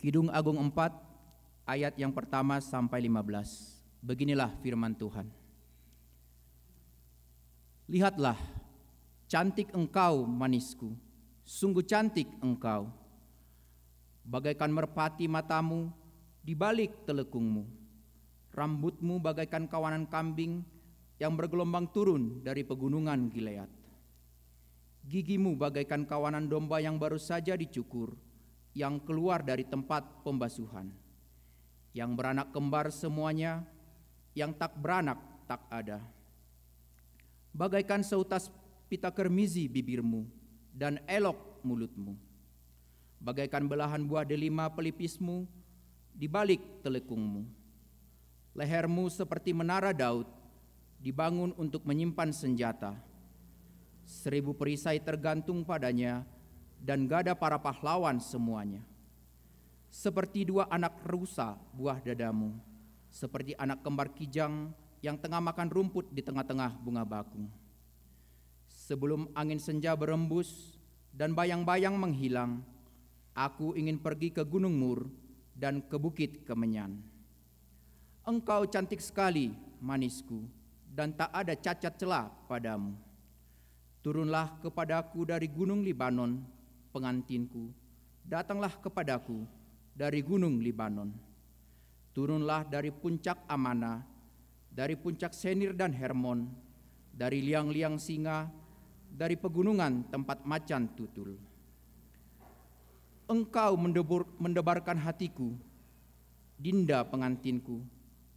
Kidung Agung 4 ayat yang pertama sampai 15. Beginilah firman Tuhan. Lihatlah, cantik engkau manisku, sungguh cantik engkau. Bagaikan merpati matamu di balik telekungmu. Rambutmu bagaikan kawanan kambing yang bergelombang turun dari pegunungan Gilead. Gigimu bagaikan kawanan domba yang baru saja dicukur, yang keluar dari tempat pembasuhan. Yang beranak kembar semuanya, yang tak beranak tak ada. Bagaikan seutas pita kermizi bibirmu dan elok mulutmu. Bagaikan belahan buah delima pelipismu di balik telekungmu. Lehermu seperti menara Daud, dibangun untuk menyimpan senjata. Seribu perisai tergantung padanya, dan gada para pahlawan semuanya. Seperti dua anak rusa buah dadamu, seperti anak kembar kijang yang tengah makan rumput di tengah-tengah bunga bakung. Sebelum angin senja berembus dan bayang-bayang menghilang, aku ingin pergi ke Gunung Mur dan ke Bukit Kemenyan. Engkau cantik sekali, manisku, dan tak ada cacat celah padamu. Turunlah kepadaku dari gunung Libanon, pengantinku. Datanglah kepadaku dari gunung Libanon. Turunlah dari puncak Amana, dari puncak Senir dan Hermon, dari liang-liang singa, dari pegunungan tempat macan tutul. Engkau mendebur, mendebarkan hatiku, dinda pengantinku,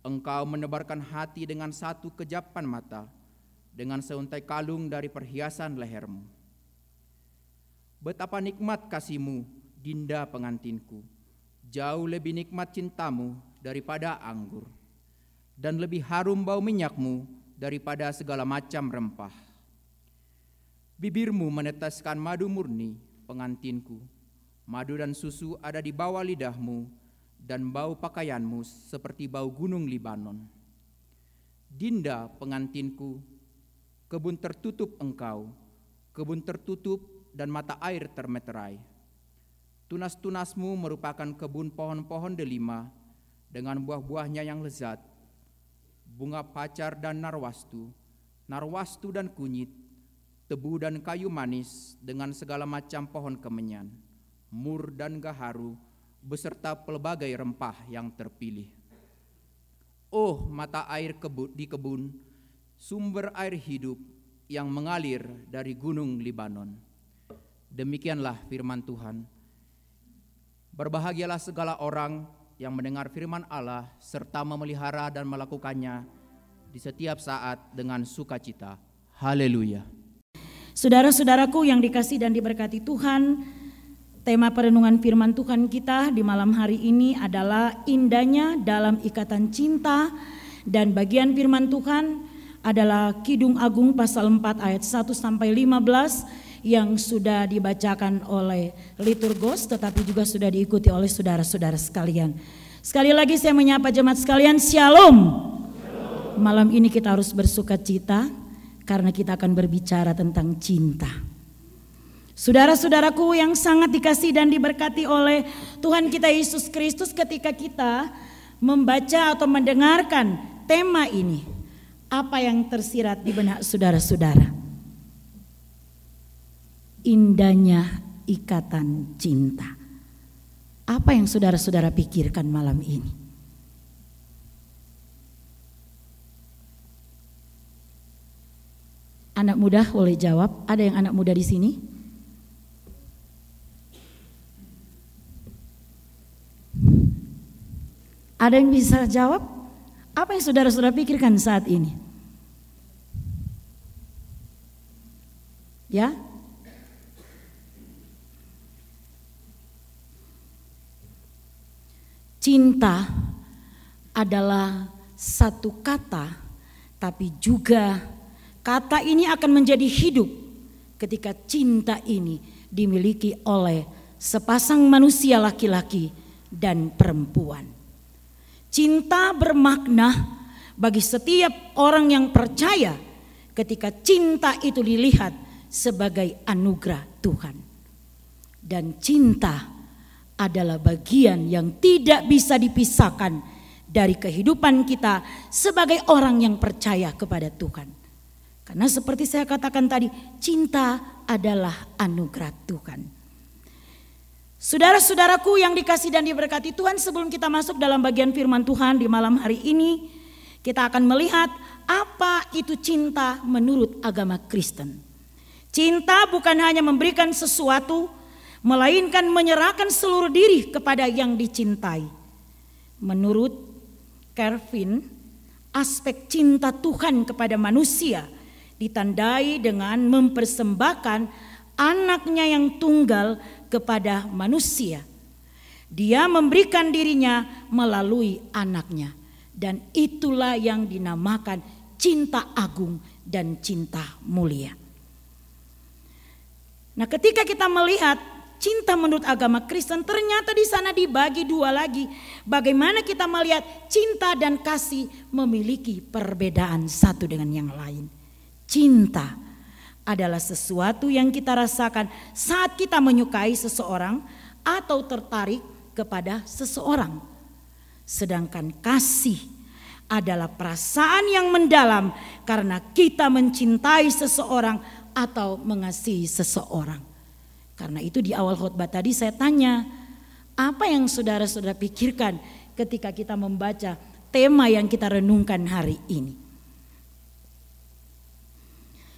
Engkau menebarkan hati dengan satu kejapan mata, dengan seuntai kalung dari perhiasan lehermu. Betapa nikmat kasihmu, dinda pengantinku, jauh lebih nikmat cintamu daripada anggur, dan lebih harum bau minyakmu daripada segala macam rempah. Bibirmu meneteskan madu murni, pengantinku, madu dan susu ada di bawah lidahmu, dan bau pakaianmu seperti bau gunung Libanon. Dinda pengantinku, kebun tertutup engkau, kebun tertutup dan mata air termeterai. Tunas-tunasmu merupakan kebun pohon-pohon delima dengan buah-buahnya yang lezat, bunga pacar dan narwastu, narwastu dan kunyit, tebu dan kayu manis dengan segala macam pohon kemenyan, mur dan gaharu, beserta pelbagai rempah yang terpilih. Oh mata air kebun, di kebun, sumber air hidup yang mengalir dari gunung Libanon. Demikianlah firman Tuhan. Berbahagialah segala orang yang mendengar firman Allah serta memelihara dan melakukannya di setiap saat dengan sukacita. Haleluya. Saudara-saudaraku yang dikasih dan diberkati Tuhan, Tema perenungan firman Tuhan kita di malam hari ini adalah indahnya dalam ikatan cinta dan bagian firman Tuhan adalah Kidung Agung pasal 4 ayat 1 sampai 15 yang sudah dibacakan oleh liturgos tetapi juga sudah diikuti oleh saudara-saudara sekalian. Sekali lagi saya menyapa jemaat sekalian, Shalom. Malam ini kita harus bersuka cita karena kita akan berbicara tentang cinta. Saudara-saudaraku yang sangat dikasih dan diberkati oleh Tuhan kita Yesus Kristus ketika kita membaca atau mendengarkan tema ini. Apa yang tersirat di benak saudara-saudara? Indahnya ikatan cinta. Apa yang saudara-saudara pikirkan malam ini? Anak muda boleh jawab. Ada yang anak muda di sini? Ada yang bisa jawab? Apa yang saudara-saudara pikirkan saat ini? Ya? Cinta adalah satu kata, tapi juga kata ini akan menjadi hidup ketika cinta ini dimiliki oleh sepasang manusia laki-laki dan perempuan. Cinta bermakna bagi setiap orang yang percaya ketika cinta itu dilihat sebagai anugerah Tuhan. Dan cinta adalah bagian yang tidak bisa dipisahkan dari kehidupan kita sebagai orang yang percaya kepada Tuhan. Karena seperti saya katakan tadi, cinta adalah anugerah Tuhan. Saudara-saudaraku yang dikasih dan diberkati Tuhan, sebelum kita masuk dalam bagian firman Tuhan di malam hari ini, kita akan melihat apa itu cinta menurut agama Kristen. Cinta bukan hanya memberikan sesuatu, melainkan menyerahkan seluruh diri kepada yang dicintai. Menurut Calvin, aspek cinta Tuhan kepada manusia ditandai dengan mempersembahkan anaknya yang tunggal kepada manusia. Dia memberikan dirinya melalui anaknya dan itulah yang dinamakan cinta agung dan cinta mulia. Nah, ketika kita melihat cinta menurut agama Kristen ternyata di sana dibagi dua lagi. Bagaimana kita melihat cinta dan kasih memiliki perbedaan satu dengan yang lain. Cinta adalah sesuatu yang kita rasakan saat kita menyukai seseorang atau tertarik kepada seseorang. Sedangkan kasih adalah perasaan yang mendalam karena kita mencintai seseorang atau mengasihi seseorang. Karena itu di awal khutbah tadi saya tanya, apa yang saudara-saudara pikirkan ketika kita membaca tema yang kita renungkan hari ini?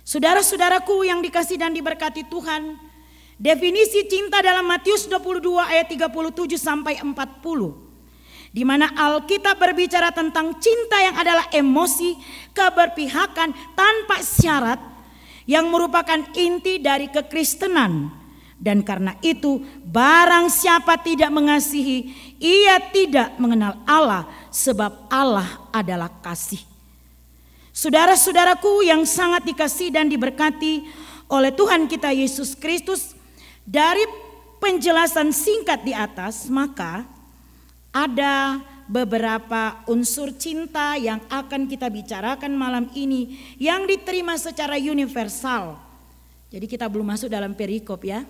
Saudara-saudaraku yang dikasih dan diberkati Tuhan, definisi cinta dalam Matius 22 ayat 37 sampai 40 di mana Alkitab berbicara tentang cinta yang adalah emosi keberpihakan tanpa syarat yang merupakan inti dari kekristenan. Dan karena itu barang siapa tidak mengasihi ia tidak mengenal Allah sebab Allah adalah kasih. Saudara-saudaraku yang sangat dikasih dan diberkati oleh Tuhan kita Yesus Kristus dari penjelasan singkat di atas maka ada beberapa unsur cinta yang akan kita bicarakan malam ini yang diterima secara universal. Jadi kita belum masuk dalam perikop ya.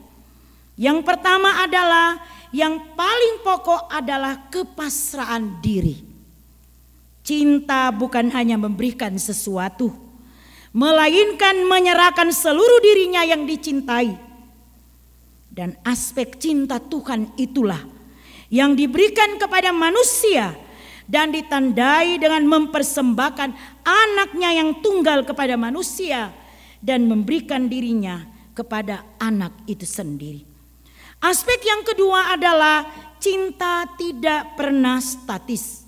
Yang pertama adalah yang paling pokok adalah kepasrahan diri. Cinta bukan hanya memberikan sesuatu, melainkan menyerahkan seluruh dirinya yang dicintai. Dan aspek cinta Tuhan itulah yang diberikan kepada manusia dan ditandai dengan mempersembahkan anaknya yang tunggal kepada manusia dan memberikan dirinya kepada anak itu sendiri. Aspek yang kedua adalah cinta tidak pernah statis.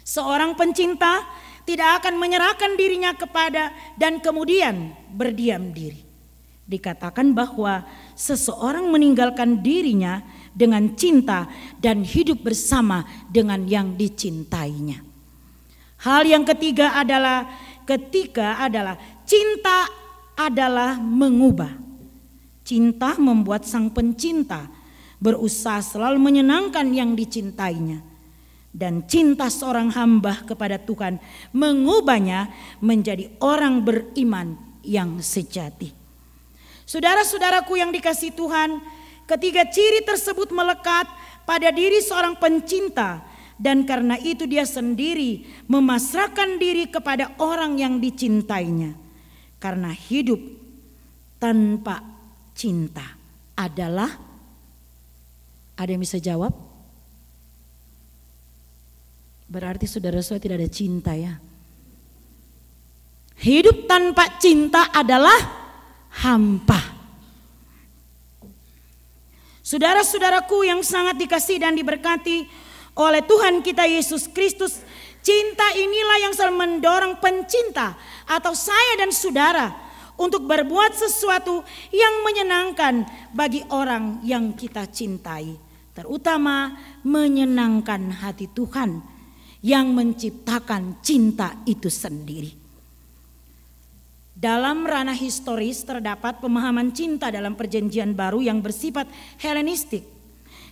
Seorang pencinta tidak akan menyerahkan dirinya kepada dan kemudian berdiam diri. Dikatakan bahwa seseorang meninggalkan dirinya dengan cinta dan hidup bersama dengan yang dicintainya. Hal yang ketiga adalah ketika adalah cinta adalah mengubah. Cinta membuat sang pencinta berusaha selalu menyenangkan yang dicintainya. Dan cinta seorang hamba kepada Tuhan mengubahnya menjadi orang beriman yang sejati. Saudara-saudaraku yang dikasih Tuhan, Ketiga ciri tersebut melekat pada diri seorang pencinta dan karena itu dia sendiri memasrahkan diri kepada orang yang dicintainya. Karena hidup tanpa cinta adalah ada yang bisa jawab? Berarti saudara-saudara tidak ada cinta ya. Hidup tanpa cinta adalah hampa. Saudara-saudaraku yang sangat dikasih dan diberkati oleh Tuhan kita Yesus Kristus, cinta inilah yang selalu mendorong pencinta atau saya dan saudara untuk berbuat sesuatu yang menyenangkan bagi orang yang kita cintai, terutama menyenangkan hati Tuhan yang menciptakan cinta itu sendiri. Dalam ranah historis terdapat pemahaman cinta dalam perjanjian baru yang bersifat Helenistik.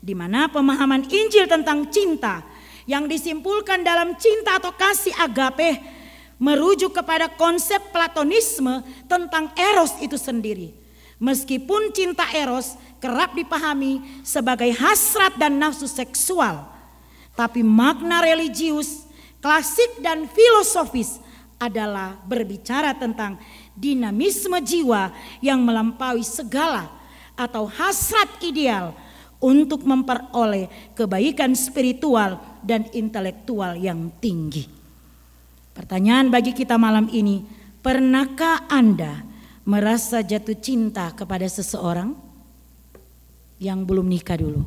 Di mana pemahaman Injil tentang cinta yang disimpulkan dalam cinta atau kasih agape merujuk kepada konsep platonisme tentang eros itu sendiri. Meskipun cinta eros kerap dipahami sebagai hasrat dan nafsu seksual, tapi makna religius, klasik dan filosofis adalah berbicara tentang dinamisme jiwa yang melampaui segala atau hasrat ideal untuk memperoleh kebaikan spiritual dan intelektual yang tinggi. Pertanyaan bagi kita malam ini, pernahkah Anda merasa jatuh cinta kepada seseorang yang belum nikah dulu?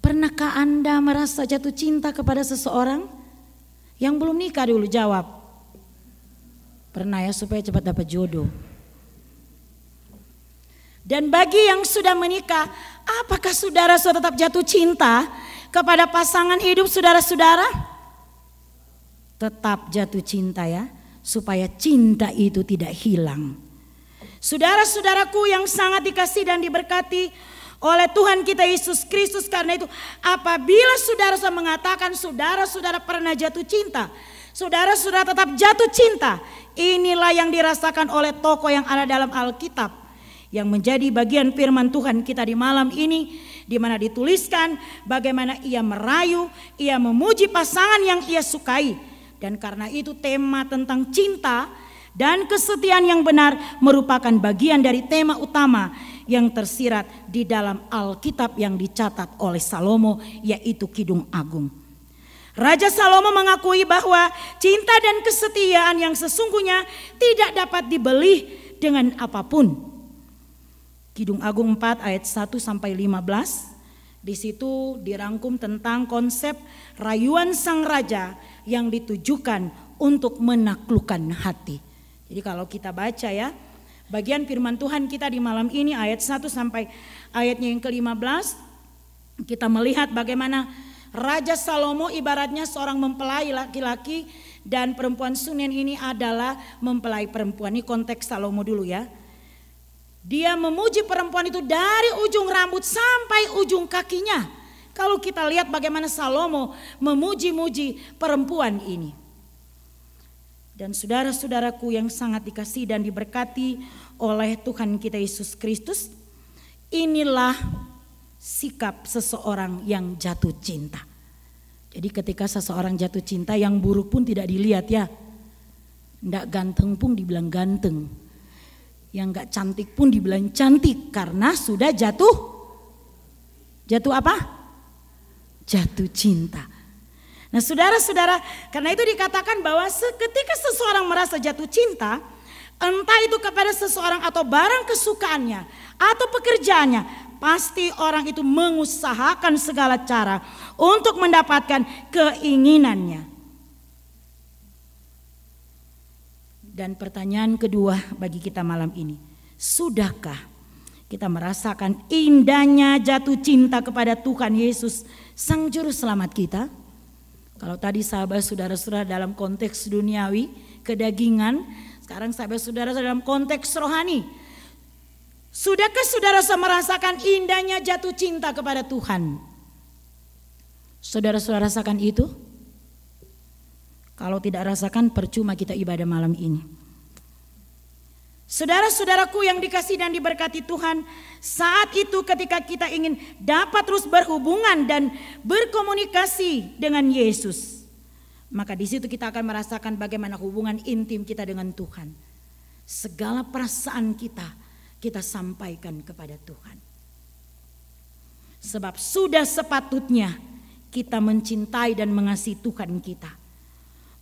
Pernahkah Anda merasa jatuh cinta kepada seseorang yang belum nikah dulu? Jawab. Pernah ya supaya cepat dapat jodoh. Dan bagi yang sudah menikah, apakah saudara sudah tetap jatuh cinta kepada pasangan hidup saudara-saudara? Tetap jatuh cinta ya supaya cinta itu tidak hilang. Saudara-saudaraku yang sangat dikasih dan diberkati oleh Tuhan kita Yesus Kristus karena itu apabila saudara sudah mengatakan saudara-saudara pernah jatuh cinta, saudara sudah tetap jatuh cinta, inilah yang dirasakan oleh tokoh yang ada dalam Alkitab yang menjadi bagian firman Tuhan kita di malam ini di mana dituliskan bagaimana ia merayu, ia memuji pasangan yang ia sukai dan karena itu tema tentang cinta dan kesetiaan yang benar merupakan bagian dari tema utama yang tersirat di dalam Alkitab yang dicatat oleh Salomo yaitu Kidung Agung. Raja Salomo mengakui bahwa cinta dan kesetiaan yang sesungguhnya tidak dapat dibeli dengan apa pun. Kidung Agung 4 ayat 1 sampai 15 di situ dirangkum tentang konsep rayuan sang raja yang ditujukan untuk menaklukkan hati. Jadi kalau kita baca ya, bagian firman Tuhan kita di malam ini ayat 1 sampai ayatnya yang ke-15 kita melihat bagaimana Raja Salomo ibaratnya seorang mempelai laki-laki dan perempuan Sunen ini adalah mempelai perempuan. Ini konteks Salomo dulu ya. Dia memuji perempuan itu dari ujung rambut sampai ujung kakinya. Kalau kita lihat bagaimana Salomo memuji-muji perempuan ini. Dan saudara-saudaraku yang sangat dikasih dan diberkati oleh Tuhan kita Yesus Kristus, inilah sikap seseorang yang jatuh cinta. Jadi ketika seseorang jatuh cinta yang buruk pun tidak dilihat ya. Tidak ganteng pun dibilang ganteng. Yang gak cantik pun dibilang cantik karena sudah jatuh. Jatuh apa? jatuh cinta. Nah saudara-saudara, karena itu dikatakan bahwa ketika seseorang merasa jatuh cinta, entah itu kepada seseorang atau barang kesukaannya atau pekerjaannya, pasti orang itu mengusahakan segala cara untuk mendapatkan keinginannya. Dan pertanyaan kedua bagi kita malam ini, sudahkah kita merasakan indahnya jatuh cinta kepada Tuhan Yesus Sang Juru Selamat kita? Kalau tadi sahabat saudara-saudara dalam konteks duniawi, kedagingan, sekarang sahabat saudara dalam konteks rohani. Sudahkah saudara merasakan indahnya jatuh cinta kepada Tuhan? Saudara-saudara rasakan itu? Kalau tidak rasakan percuma kita ibadah malam ini. Saudara-saudaraku yang dikasih dan diberkati Tuhan, saat itu ketika kita ingin dapat terus berhubungan dan berkomunikasi dengan Yesus, maka di situ kita akan merasakan bagaimana hubungan intim kita dengan Tuhan. Segala perasaan kita kita sampaikan kepada Tuhan. Sebab sudah sepatutnya kita mencintai dan mengasihi Tuhan kita.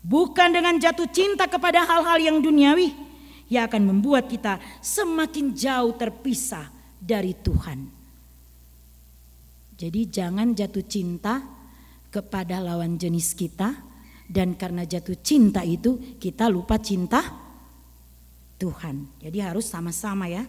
Bukan dengan jatuh cinta kepada hal-hal yang duniawi, yang akan membuat kita semakin jauh terpisah dari Tuhan. Jadi jangan jatuh cinta kepada lawan jenis kita dan karena jatuh cinta itu kita lupa cinta Tuhan. Jadi harus sama-sama ya.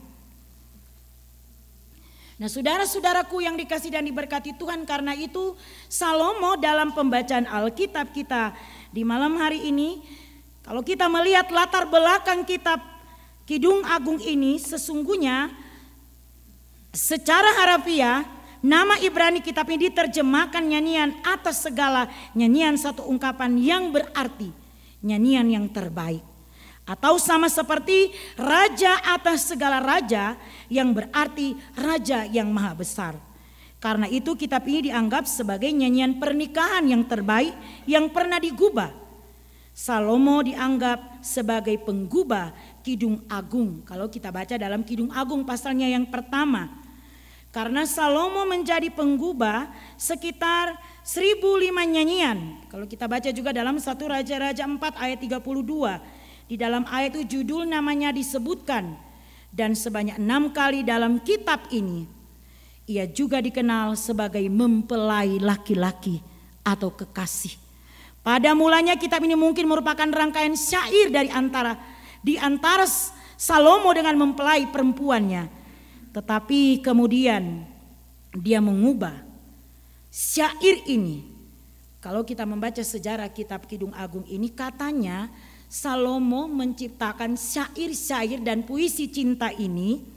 Nah saudara-saudaraku yang dikasih dan diberkati Tuhan karena itu Salomo dalam pembacaan Alkitab kita di malam hari ini kalau kita melihat latar belakang kitab Kidung Agung ini sesungguhnya secara harafiah nama Ibrani kitab ini diterjemahkan nyanyian atas segala nyanyian satu ungkapan yang berarti nyanyian yang terbaik. Atau sama seperti raja atas segala raja yang berarti raja yang maha besar. Karena itu kitab ini dianggap sebagai nyanyian pernikahan yang terbaik yang pernah digubah. Salomo dianggap sebagai penggubah Kidung Agung. Kalau kita baca dalam Kidung Agung pasalnya yang pertama. Karena Salomo menjadi penggubah sekitar 1005 nyanyian. Kalau kita baca juga dalam satu Raja-Raja 4 ayat 32. Di dalam ayat itu judul namanya disebutkan. Dan sebanyak enam kali dalam kitab ini ia juga dikenal sebagai mempelai laki-laki atau kekasih. Pada mulanya kitab ini mungkin merupakan rangkaian syair dari antara di antara Salomo dengan mempelai perempuannya. Tetapi kemudian dia mengubah syair ini. Kalau kita membaca sejarah kitab Kidung Agung ini katanya Salomo menciptakan syair-syair dan puisi cinta ini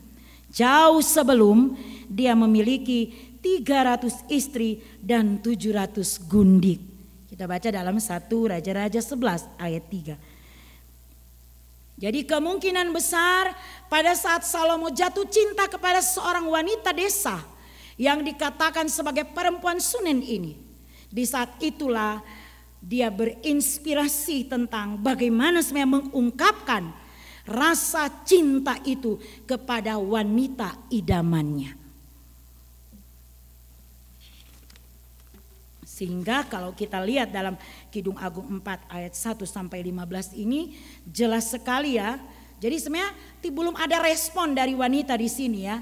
Jauh sebelum dia memiliki 300 istri dan 700 gundik. Kita baca dalam satu Raja-Raja 11 ayat 3. Jadi kemungkinan besar pada saat Salomo jatuh cinta kepada seorang wanita desa yang dikatakan sebagai perempuan Sunen ini. Di saat itulah dia berinspirasi tentang bagaimana sebenarnya mengungkapkan rasa cinta itu kepada wanita idamannya. Sehingga kalau kita lihat dalam Kidung Agung 4 ayat 1 sampai 15 ini jelas sekali ya. Jadi sebenarnya belum ada respon dari wanita di sini ya.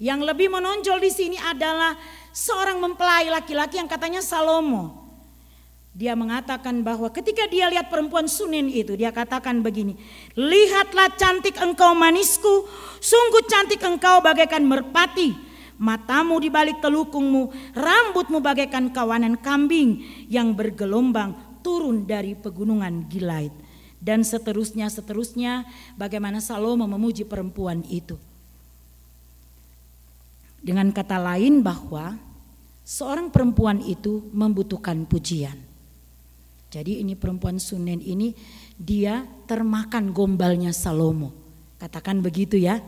Yang lebih menonjol di sini adalah seorang mempelai laki-laki yang katanya Salomo. Dia mengatakan bahwa ketika dia lihat perempuan Sunin itu, dia katakan begini, "Lihatlah cantik engkau manisku, sungguh cantik engkau bagaikan merpati, matamu di balik telukungmu, rambutmu bagaikan kawanan kambing yang bergelombang turun dari pegunungan Gilaid." Dan seterusnya, seterusnya, bagaimana Salomo memuji perempuan itu. Dengan kata lain bahwa seorang perempuan itu membutuhkan pujian. Jadi ini perempuan Sunen ini dia termakan gombalnya Salomo. Katakan begitu ya.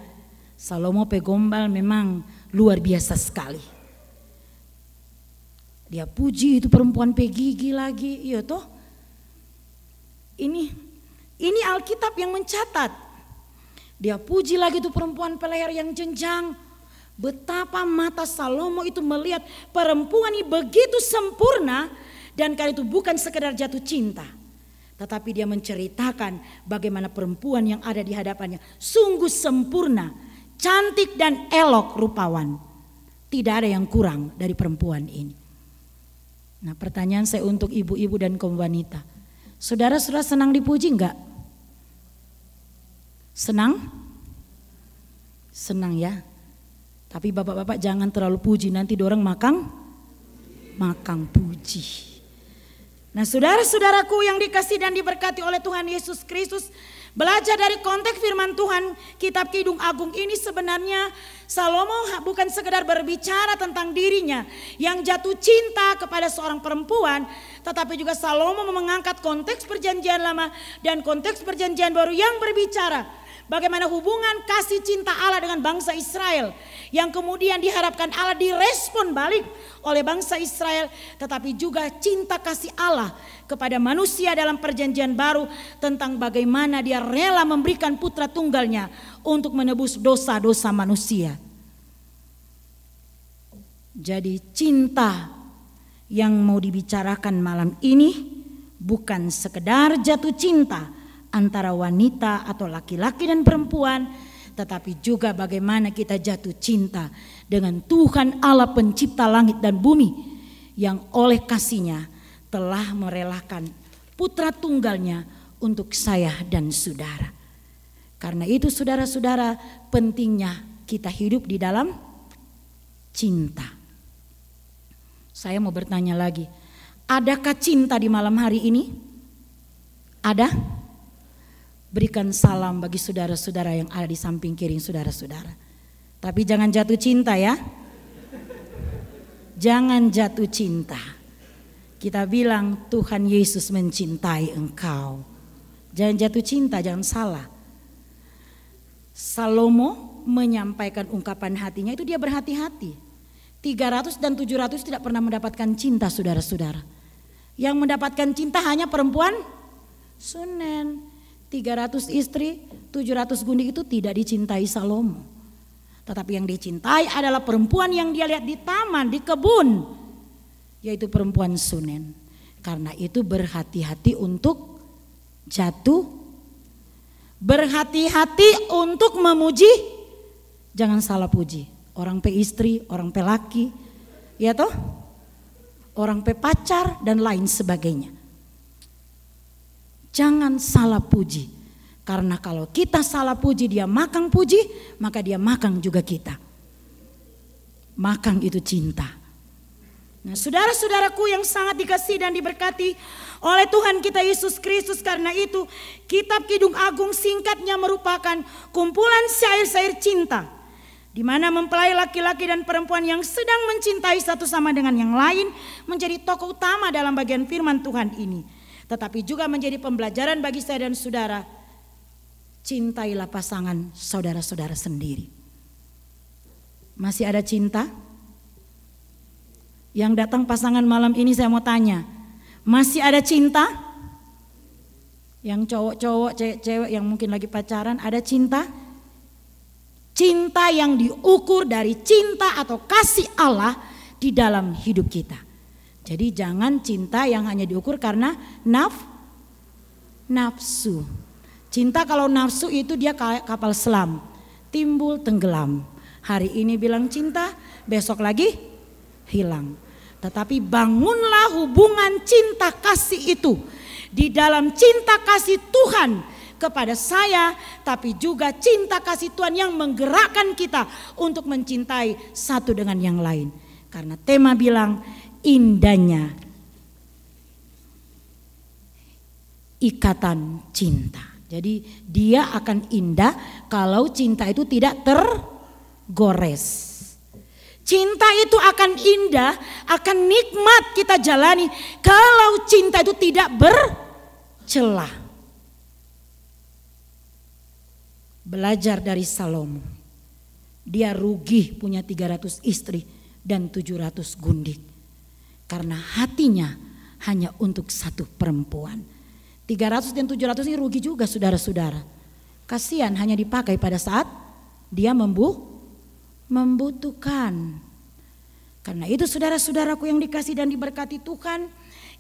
Salomo pegombal memang luar biasa sekali. Dia puji itu perempuan pegigi lagi, iya toh. Ini ini Alkitab yang mencatat. Dia puji lagi itu perempuan peleher yang jenjang. Betapa mata Salomo itu melihat perempuan ini begitu sempurna dan karena itu bukan sekedar jatuh cinta. Tetapi dia menceritakan bagaimana perempuan yang ada di hadapannya sungguh sempurna, cantik dan elok rupawan. Tidak ada yang kurang dari perempuan ini. Nah pertanyaan saya untuk ibu-ibu dan kaum wanita. Saudara-saudara senang dipuji enggak? Senang? Senang ya. Tapi bapak-bapak jangan terlalu puji nanti dorang makang makang puji. Nah saudara-saudaraku yang dikasih dan diberkati oleh Tuhan Yesus Kristus Belajar dari konteks firman Tuhan kitab Kidung Agung ini sebenarnya Salomo bukan sekedar berbicara tentang dirinya yang jatuh cinta kepada seorang perempuan tetapi juga Salomo mengangkat konteks perjanjian lama dan konteks perjanjian baru yang berbicara Bagaimana hubungan kasih cinta Allah dengan bangsa Israel yang kemudian diharapkan Allah direspon balik oleh bangsa Israel tetapi juga cinta kasih Allah kepada manusia dalam perjanjian baru tentang bagaimana dia rela memberikan putra tunggalnya untuk menebus dosa-dosa manusia. Jadi cinta yang mau dibicarakan malam ini bukan sekedar jatuh cinta antara wanita atau laki-laki dan perempuan, tetapi juga bagaimana kita jatuh cinta dengan Tuhan Allah pencipta langit dan bumi yang oleh kasihnya telah merelakan putra tunggalnya untuk saya dan saudara. Karena itu saudara-saudara pentingnya kita hidup di dalam cinta. Saya mau bertanya lagi, adakah cinta di malam hari ini? Ada? Berikan salam bagi saudara-saudara yang ada di samping kiri saudara-saudara. Tapi jangan jatuh cinta ya. Jangan jatuh cinta. Kita bilang Tuhan Yesus mencintai engkau. Jangan jatuh cinta, jangan salah. Salomo menyampaikan ungkapan hatinya itu dia berhati-hati. 300 dan 700 tidak pernah mendapatkan cinta saudara-saudara. Yang mendapatkan cinta hanya perempuan Sunen. 300 istri, 700 gundik itu tidak dicintai Salomo. Tetapi yang dicintai adalah perempuan yang dia lihat di taman, di kebun. Yaitu perempuan Sunen. Karena itu berhati-hati untuk jatuh. Berhati-hati untuk memuji. Jangan salah puji. Orang pe istri, orang pe laki. Ya toh? Orang pe pacar dan lain sebagainya. Jangan salah puji. Karena kalau kita salah puji dia makan puji, maka dia makan juga kita. Makan itu cinta. Nah saudara-saudaraku yang sangat dikasih dan diberkati oleh Tuhan kita Yesus Kristus karena itu kitab Kidung Agung singkatnya merupakan kumpulan syair-syair cinta di mana mempelai laki-laki dan perempuan yang sedang mencintai satu sama dengan yang lain menjadi tokoh utama dalam bagian firman Tuhan ini tetapi juga menjadi pembelajaran bagi saya dan saudara. Cintailah pasangan saudara-saudara sendiri. Masih ada cinta? Yang datang pasangan malam ini saya mau tanya, masih ada cinta? Yang cowok-cowok, cewek-cewek yang mungkin lagi pacaran, ada cinta? Cinta yang diukur dari cinta atau kasih Allah di dalam hidup kita. Jadi jangan cinta yang hanya diukur karena naf nafsu. Cinta kalau nafsu itu dia kapal selam, timbul tenggelam. Hari ini bilang cinta, besok lagi hilang. Tetapi bangunlah hubungan cinta kasih itu di dalam cinta kasih Tuhan kepada saya, tapi juga cinta kasih Tuhan yang menggerakkan kita untuk mencintai satu dengan yang lain. Karena tema bilang indahnya ikatan cinta. Jadi dia akan indah kalau cinta itu tidak tergores. Cinta itu akan indah, akan nikmat kita jalani kalau cinta itu tidak bercelah. Belajar dari Salomo. Dia rugi punya 300 istri dan 700 gundik karena hatinya hanya untuk satu perempuan. 300 dan 700 ini rugi juga saudara-saudara. Kasihan hanya dipakai pada saat dia membu membutuhkan. Karena itu saudara-saudaraku yang dikasih dan diberkati Tuhan,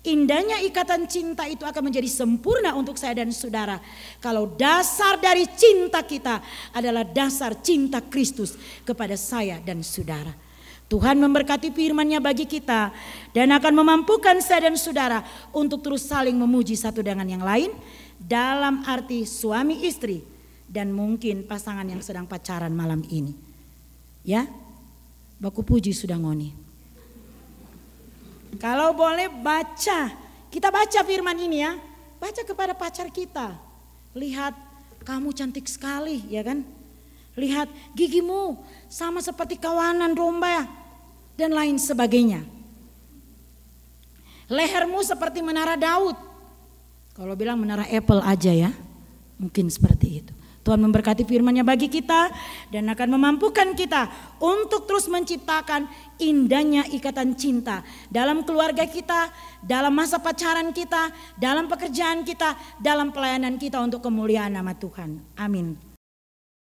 indahnya ikatan cinta itu akan menjadi sempurna untuk saya dan saudara. Kalau dasar dari cinta kita adalah dasar cinta Kristus kepada saya dan saudara. Tuhan memberkati firman-Nya bagi kita dan akan memampukan saya dan saudara untuk terus saling memuji satu dengan yang lain dalam arti suami istri dan mungkin pasangan yang sedang pacaran malam ini. Ya, baku puji sudah ngoni. Kalau boleh baca, kita baca firman ini ya. Baca kepada pacar kita. Lihat kamu cantik sekali ya kan. Lihat gigimu sama seperti kawanan domba dan lain sebagainya. Lehermu seperti menara Daud. Kalau bilang menara Apple aja ya. Mungkin seperti itu. Tuhan memberkati firman-Nya bagi kita dan akan memampukan kita untuk terus menciptakan indahnya ikatan cinta dalam keluarga kita, dalam masa pacaran kita, dalam pekerjaan kita, dalam pelayanan kita untuk kemuliaan nama Tuhan. Amin.